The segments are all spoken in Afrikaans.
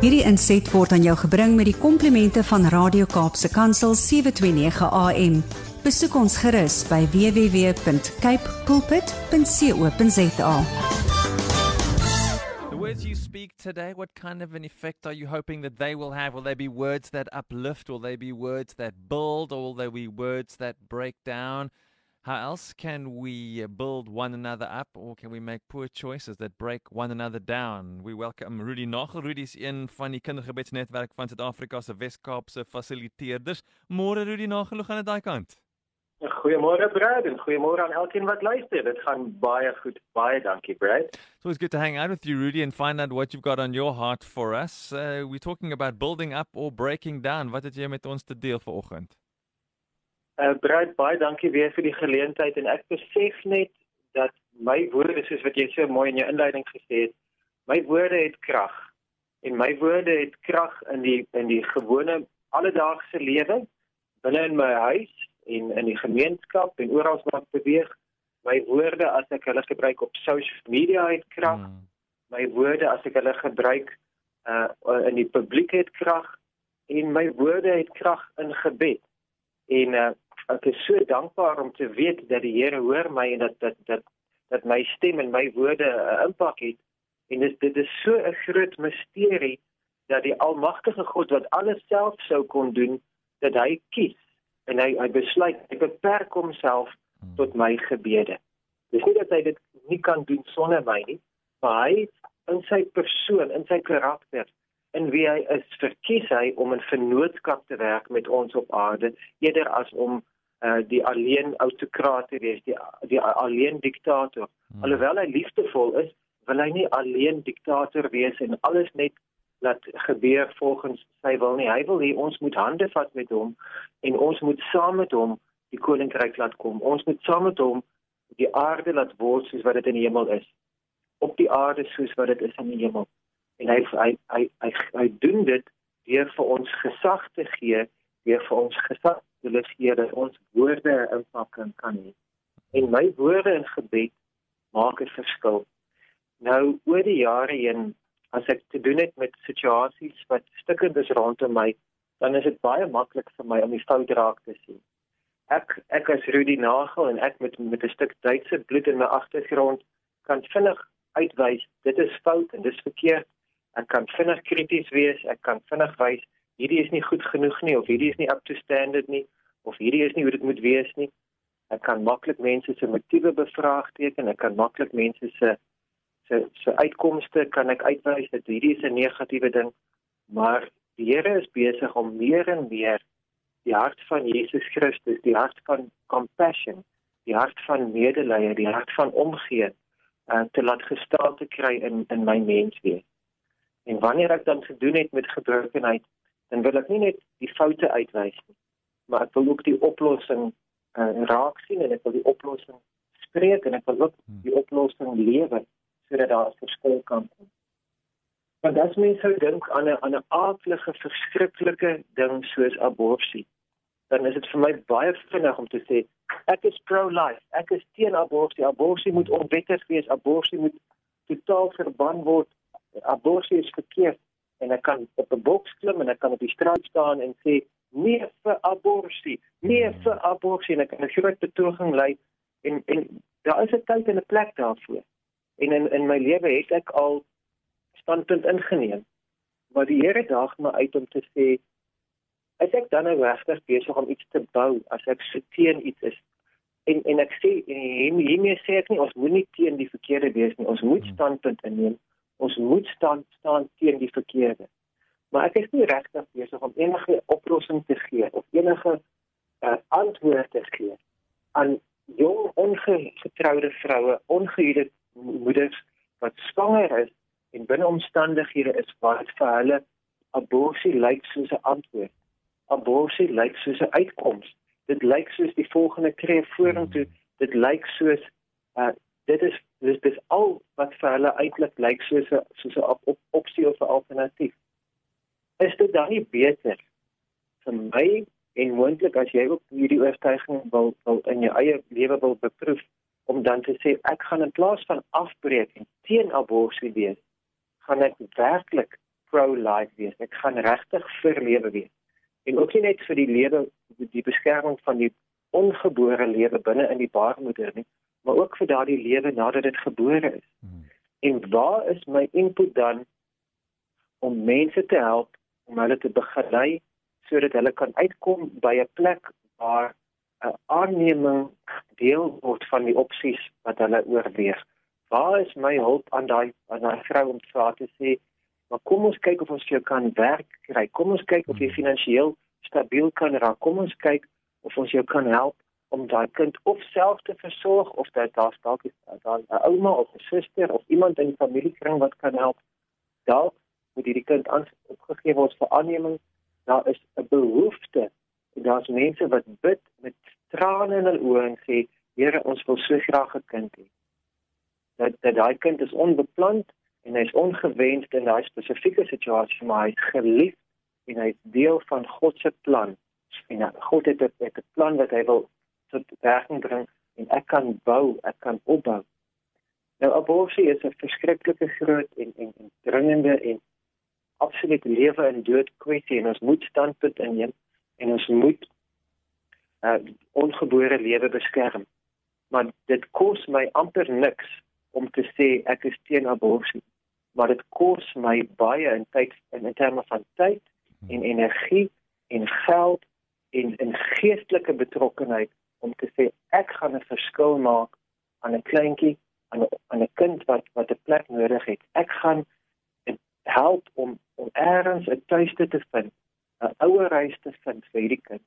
Hierdie inset word aan jou gebring met die komplimente van Radio Kaapse Kansel 729 AM. Besoek ons gerus by www.cape pulpit.co.za. The words you speak today, what kind of an effect are you hoping that they will have? Will they be words that uplift? Will they be words that build? Or will they be words that break down? How else can we build one another up, or can we make poor choices that break one another down? We welcome Rudy Nagel. Rudy is een van die kindergebedsnetwerk van Suid-Afrika se Wes-Kaapse fasiliteerders. Môre Rudy Nagel, hoe gaan dit daai kant? Goeiemôre Brad en goeiemôre aan elkeen wat luister. Dit gaan baie goed. Baie dankie Brad. It's always good to hang out with you, Rudy, and find out what you've got on your heart for us. Uh, we're talking about building up or breaking down. Wat het jy met ons te deel vanoggend? Uh Brad, baie dankie weer vir die geleentheid en ek besef net dat my woorde soos wat jy so mooi in jou inleiding gesê het, my woorde het krag. En my woorde het krag in die in die gewone alledaagse lewe binne in my huis en in die gemeenskap en oral waar ek beweeg. My woorde as ek hulle gebruik op social media het krag. Mm. My woorde as ek hulle gebruik uh in die publiek het krag en my woorde het krag in gebed. En uh ek is so dankbaar om te weet dat die Here hoor my en dat dat dat dat my stem en my woorde 'n impak het. En dit dit is so 'n groot misterie dat die almagtige God wat alles self sou kon doen, dat hy kies en hy hy besluit hy beperk homself hmm. tot my gebede. Dis nie dat hy dit nie kan doen sonder my nie, maar hy in sy persoon, in sy karakter en wie hy is verkies hy om in vennootskap te werk met ons op aarde eerder as om uh, die alleen autokraat te wees, die die alleen diktator. Hmm. Alhoewel hy liefdevol is, wil hy nie alleen diktator wees en alles net laat gebeur volgens sy wil nie. Hy wil hê ons moet hande vat met hom en ons moet saam met hom die koninkryk laat kom. Ons moet saam met hom die aarde laat word soos wat dit in die hemel is. Op die aarde soos wat dit is in die hemel. En hy hy hy hy, hy doen dit deur vir ons gesag te gee, deur vir ons gesag wil gee dat ons woorde 'n impak kan hê. En my woorde in gebed maak 'n verskil. Nou oor die jare heen as ek te doen het met situasies wat stikkend is rondom my, dan is dit baie maklik vir my om die fout raak te sien. Ek ek as Rudy Nagel en ek met met 'n stuk Duitse bloed in my agtergrond kan vinnig uitwys dit is fout en dis verkeerd. Ek kan vinnig krities wees, ek kan vinnig wys hierdie is nie goed genoeg nie of hierdie is nie up to standard nie of hierdie is nie hoe dit moet wees nie. Ek kan maklik mense se motiewe bevraagteken, ek kan maklik mense se se se uitkomste kan ek uitwys dat hierdie is 'n negatiewe ding, maar die Here is besig om meer en meer die hart van Jesus Christus, die hart van compassion, die hart van medelee, die hart van omgee uh, te laat gestalte kry in in my menswees. En wanneer ek dan gedoen het met gebrokenheid, dan wil ek nie net die foute uitwys nie, maar ek wil ook die oplossing uh, raak sien en ek wil die oplossing spreek en ek wil ook hmm. die oplossing lewe sodat daar 'n verskil kan kom. Want as mens sou dink aan 'n aan 'n aardige verskriklike ding soos abortus, dan is dit vir my baie vinnig om te sê ek is pro-life, ek is teen abortus. Abortus moet onwettig wees, abortus moet totaal verban word. Abortus is verkeerd en ek kan op 'n boks klim en ek kan op die straat staan en sê nee vir abortus, nee vir abortus en ek kan 'n groot betoging lei en en daar is 'n tyd en 'n plek daarvoor. En in in my lewe het ek al standpunt ingeneem. Maar die Here daag my uit om te sê as ek dan nou regtig besig om iets te bou, as ek so teen iets is en en ek sê en hiermee sê ek nie ons moenie teen die verkeerde wees nie. Ons moet hmm. standpunt inneem ons moet staan staan teen die verkeerde. Maar ek is nie regtig besig om enige oplossing te gee of enige uh, antwoord te gee aan jong ongetroude vroue, ongehuwde moeders wat swanger is en binne omstandighede is waar dit vir hulle abortus lyk soos 'n antwoord. Abortus lyk soos 'n uitkoms. Dit lyk soos die volgende tree vorentoe. Dit lyk soos uh, dit is dis dis al wat vir hulle eintlik lyk soos 'n soos 'n op, op, opsie of 'n alternatief. Is dit dan nie beter vir my en moontlik as jy ook hierdie oortuiging wil wil in jou eie lewe wil beproef om dan te sê ek gaan in plaas van afbreek en teen abortus wees, gaan ek werklik pro-life wees. Ek gaan regtig vir lewe wees. En ook nie net vir die lewe die beskerming van die ongebore lewe binne in die baarmoeder nie, maar ook vir daardie lewe nadat dit gebore is. Hmm. En waar is my input dan om mense te help om hulle te begelei sodat hulle kan uitkom by 'n plek waar 'n aanneming deel word van die opsies wat hulle oorweeg. Waar is my hulp aan daai aan daai vrou om te sê, maar kom ons kyk of ons jou kan werk kry. Kom ons kyk of jy hmm. finansiëel stabiel kan raak. Kom ons kyk of ons jou kan help om daai kind of self te versorg of dat daar dalk daar 'n ouma of 'n suster of iemand in die familiekring wat kan help. Dalk moet hierdie kind opgegee word vir aanneming. Daar is 'n behoefte. Daar's mense wat bid met trane in hulle oë en sê, Here, ons wil so graag 'n kind hê. Dat dat daai kind is onbeplant en hy's ongewens in daai spesifieke situasie, maar hy's geliefd en hy's deel van God se plan. En God het 'n plan wat hy wil tot werking bring en ek kan bou, ek kan opbou. Nou abortus is 'n verskriklike groot en en, en dringende en absoluut lewe en dood kwessie en ons moet standpunt inneem en ons moet uh ongebore lewe beskerm. Maar dit kos my amper niks om te sê ek is teen abortus. Maar dit kos my baie in tyd in, in terme van tyd en energie en geld en 'n geestelike betrokkenheid om te sê ek gaan 'n verskil maak aan 'n kleintjie aan 'n aan 'n kind wat wat 'n plek nodig het. Ek gaan help om om eers 'n tuiste te vind, 'n ouer huis te vind vir hierdie kind.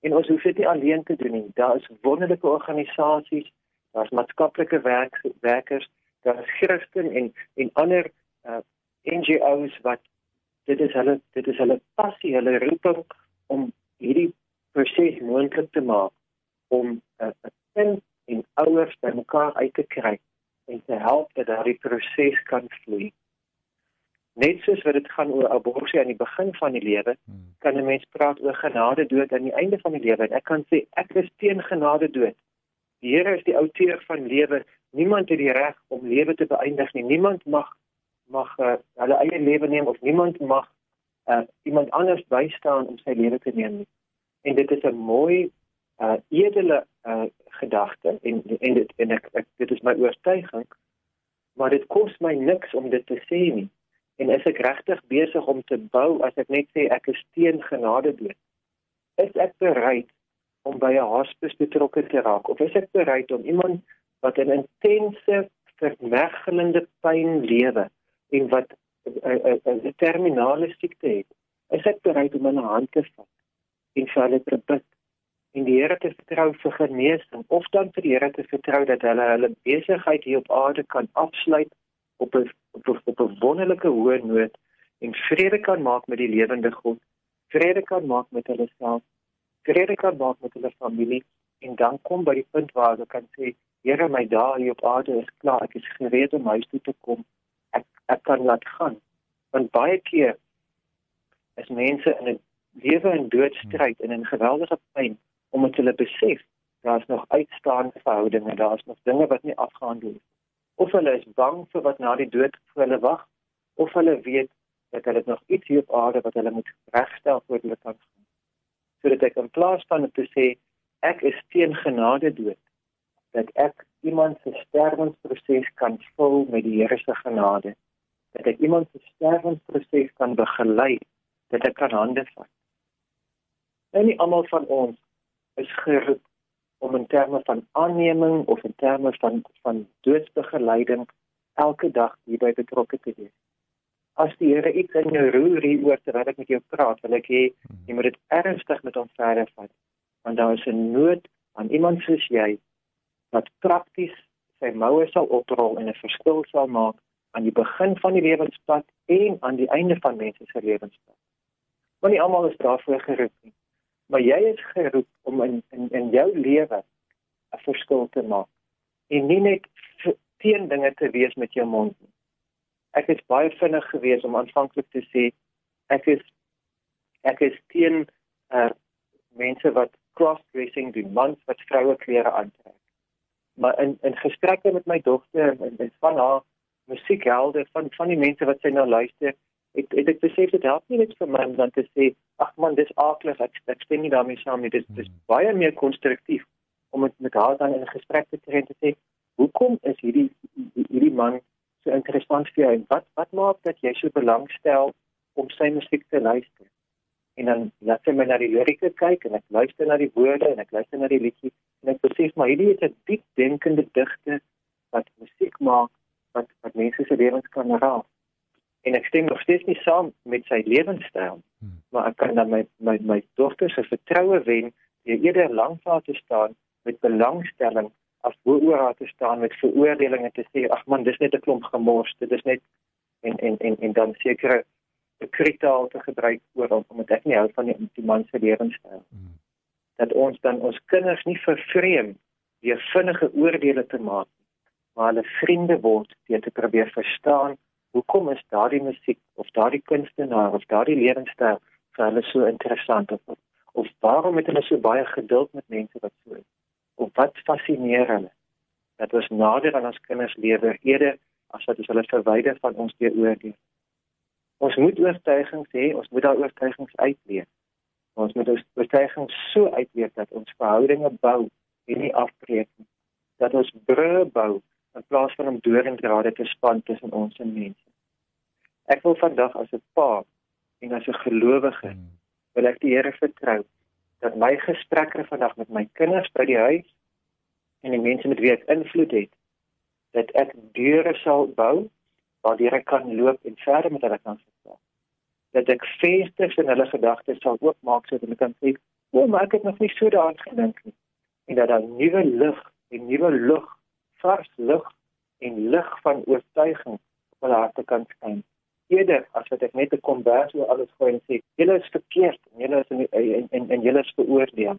En ons hoef dit nie alleen te doen nie. Daar is wonderlike organisasies, daar's maatskaplike werk, werkers, daar's Christen en en ander uh, NGO's wat dit is hulle dit is hulle passie, hulle roeping om hierdie proses moontlik te maak om 'n uh, kind en ouers by mekaar uit te kry en te help dat daardie proses kan vloei. Net soos wat dit gaan oor abortus aan die begin van die lewe, hmm. kan 'n mens praat oor genade dood aan die einde van die lewe. En ek kan sê ek is teen genade dood. Die Here is die outeur van lewe. Niemand het die reg om lewe te beëindig nie. Niemand mag mag uh, hulle eie lewe neem of niemand mag uh, iemand anders bystaan om sy lewe te neem nie. En dit is 'n mooi uh edele uh gedagte en en dit en ek, ek dit is my oortuiging maar dit kos my niks om dit te sê nie. En is ek regtig besig om te bou as ek net sê ek is teen genade dood? Is ek bereid om by 'n hospice betrokke te raak? Of is ek bereid om iemand wat 'n intense vermeggelende pyn lewe en wat 'n terminale siekte het is ek bereid om 'n hand te vat en vir hulle te bid en die Here te vertrou vir genesing of dan vir die Here te vertrou dat hulle hulle besigheid hier op aarde kan afsluit op 'n op 'n op 'n wonderlike hoë noot en vrede kan maak met die lewende God, vrede kan maak met hulle self, vrede kan maak met hulle familie en dan kom by die punt waar hulle kan sê Here my dae hier op aarde is klaar, ek is gereed om huis toe te kom. Ek ek kan laat gaan. Want baie keer is mense in 'n lewe en dood stryd en in geweldige pyn omdat hulle besef daar's nog uitstaande verhoudinge, daar's nog dinge wat nie afgehandel is. Of hulle is bang vir wat na die dood vir hulle wag, of hulle weet dat hulle nog iets hier op aarde wat hulle moet regstel voor hulle kan gaan. Sodat ek in plaas van te sê ek is teen genade dood, dat ek iemand se sterwensproses kan vul met die Here se genade. Dat ek iemand se sterwensproses kan begelei, dat ek kan hande vat. En nie almal van ons is geroep om in terme van aanneming of in terme van van doodsbegeleiding elke dag hierby betrokke te wees. As die Here iets in jou roer hieroor terwyl ek met jou praat, wil ek hê jy moet dit ernstig met ons verder vat. Want daar is 'n nood aan iemand soos jy wat prakties sy moue sal oprol en 'n verskil sal maak aan die begin van die lewenspad en aan die einde van mense se lewenspad. Want nie almal is daarvoor geroep nie maar jy is geroep om in in in jou lewe 'n verskil te maak en nie net teen dinge te wees met jou mond nie. Ek is baie vinnig geweest om aanvanklik te sê ek is ek is teen uh mense wat cross-dressing doen, mans wat vroue klere aantrek. Maar in in gesprekke met my dogter en, en van haar musiekhelde van van die mense wat sy nou luister, ek het ek besef dit help nie net vir my om dan te sê ag man dis aaklig ek ek stem nie daarmee saam nie. Dis dis hmm. baie meer konstruktief om met haar dan in 'n gesprek te tree en te sê hoekom is hierdie hierdie man so interessant vir jou en wat wat maak dat jy so belangstel om sy musiek te luister? En dan laat sy my na die lirieke kyk en ek luister na die woorde en ek luister na die liedjie en ek besef maar hierdie is 'n diep denkende digter wat musiek maak wat wat mense se lewens kan raak en ek stem nog steeds nie saam met sy lewenstyl hmm. maar ek kan dan my my my dogter se vertroue wen deur eerder lank daar te staan met belangstelling as voor haar te staan met veroordelinge te sê ag man dis net 'n klomp gemors dit is net en en en en dan sekere kritaal te gebruik oor omdat ek nie hou van die, die man se lewenstyl hmm. dat ons dan ons kinders nie vervreem deur vinnige oordeele te maak maar hulle vriende word deur te probeer verstaan hoekom is daardie musiek of daardie kunstenaar of daardie lewenstyl vir hulle so interessant? Of of waarom het hulle so baie geduld met mense wat so is? Of wat fascineer hulle? Dat ons nader aan ons kinders lewe eerder as wat ons hulle verwyder van ons deur oordeel ons moet oortuigings hê ons moet daai oortuigings uitleef. Ons moet ons oortuigings so uitleef dat ons verhoudinge bou en nie afbreek nie. Dat ons brûe bou in plaas van om doringdrade te span tussen ons en mense. Ek wil vandag as 'n pa en as 'n gelowige hmm. wil ek die Here vertrou dat my gesprekke vandag met my kinders by die huis en die mense met wie ek invloed het, dat ek deure sal bou waar die Here kan loop en verder met hulle kan gesels. Dat ek vensters in hulle gedagtes sal oopmaak sodat hulle kan sê, "O, maar ek het nog nie so daaraan gedink nie." En dat daar nuwe lig en nuwe lug vars lig en lig van oortuiging op hulle harte kan skyn. Eerder as wat ek net 'n kombers oor alles gooi en sê, julle is verkeerd en julle is in en en, en julle is veroordeel.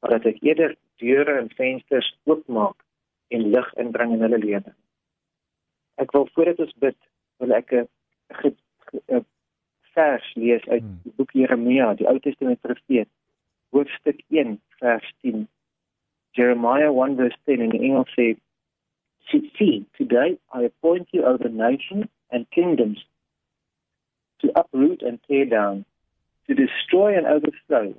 Maar dat ek eerder deure en vensters oopmaak en lig inbring in hulle lewe. Ek wil voordat ons bid, wil ek 'n vers lees uit hmm. die boek Jeremia, die Ou Testament profeet, hoofstuk 1 vers 10. Jeremiah 1 verse 10 in Engels sê See, today I appoint you over nations and kingdoms to uproot and tear down, to destroy and overthrow,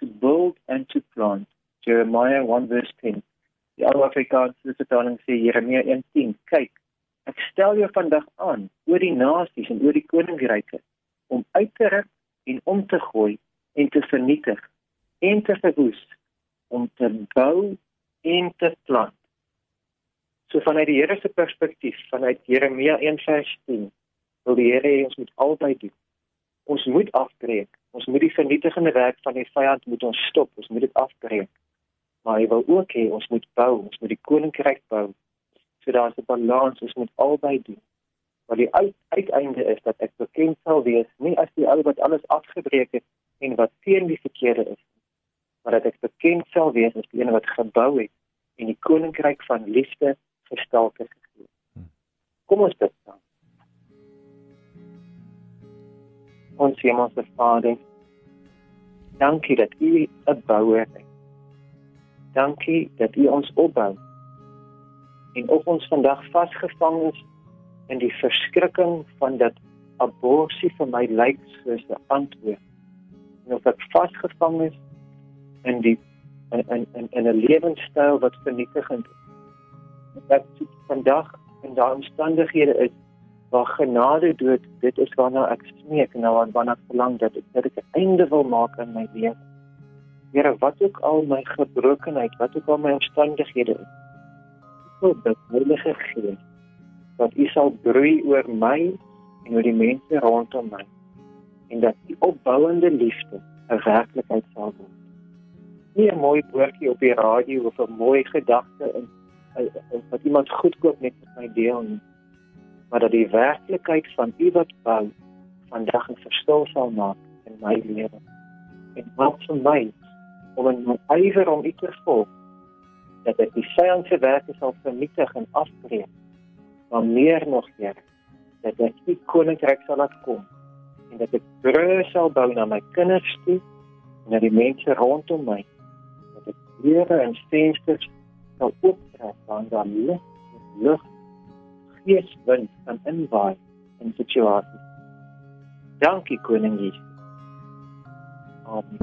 to build and to plant. Jeremiah 1 verse 10. Die ou Afrikaanse vertaling sê Jeremia 1:10. Kyk, ek stel jou vandag aan oor die nasies en oor die koninkryke om uit te ruk en om te gooi en te vernietig en te verwoes om te bou en te plant So vanuit die Here se perspektief, vanuit Jeremia 1:10, wil die Here hê ons moet altyd doen. Ons moet afbreek. Ons moet die vernietigende werk van die vyand moet ons stop. Ons moet dit afbreek. Maar hy wil ook hê ons moet bou, ons moet die koninkryk bou. So daar's 'n balans, ons moet albei doen. Maar die uit, uiteinde is dat ek bekend sal wees nie as die ou wat alles afgebreek het en wat teen die verkeerde is, maar dat ek bekend sal wees as die een wat gebou het en die koninkryk van liefde gestalk is gegee. Hmm. Kom ons bid dan. Ons Hemelse Vader, dankie dat U 'n bouer is. Dankie dat U ons opbou. En of ons vandag vasgevang is in die verskrikking van dat abortus vir my lyk soos 'n antwoord. En of ek vasgevang is in die in in in 'n lewenstyl wat vernietigend is dat vandag in daai omstandighede is waar genade dood dit is waarna ek smeek nou aan waarna ek verlang dat ek dat ek 'n einde wil maak aan my lewe. Here, wat ook al my gebrokenheid, wat ook al my omstandighede is. Ek wil dat Heilige Gees dat U sal broei oor my en oor die mense rondom my en dat die opbouende liefde 'n werklikheid sal word. Nie 'n mooi woordjie op die radio of 'n mooi gedagte in wat iemand goedkoop net met my deel nie. Maar dat die werklikheid van u wat bou vandag 'n verskil sal maak in my lewe. En wat vir my om in my ywer om u te volg dat ek die vyand se werke sal vernietig en afbreek maar meer nog hier dat ek u koninkryk sal laat kom en dat ek brûe sal bou na my kinders toe en na die mense rondom my dat ek deure en vensters sal ooptrek waar daar lig lig geeswind kan inwaai in situasies. Dankie koning Jesus. Amen.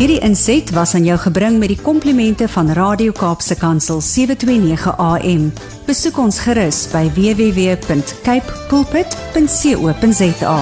Hierdie inset was aan jou gebring met die komplimente van Radio Kaapse Kansel 729 AM. Besoek ons gerus by www.cape pulpit.co.za.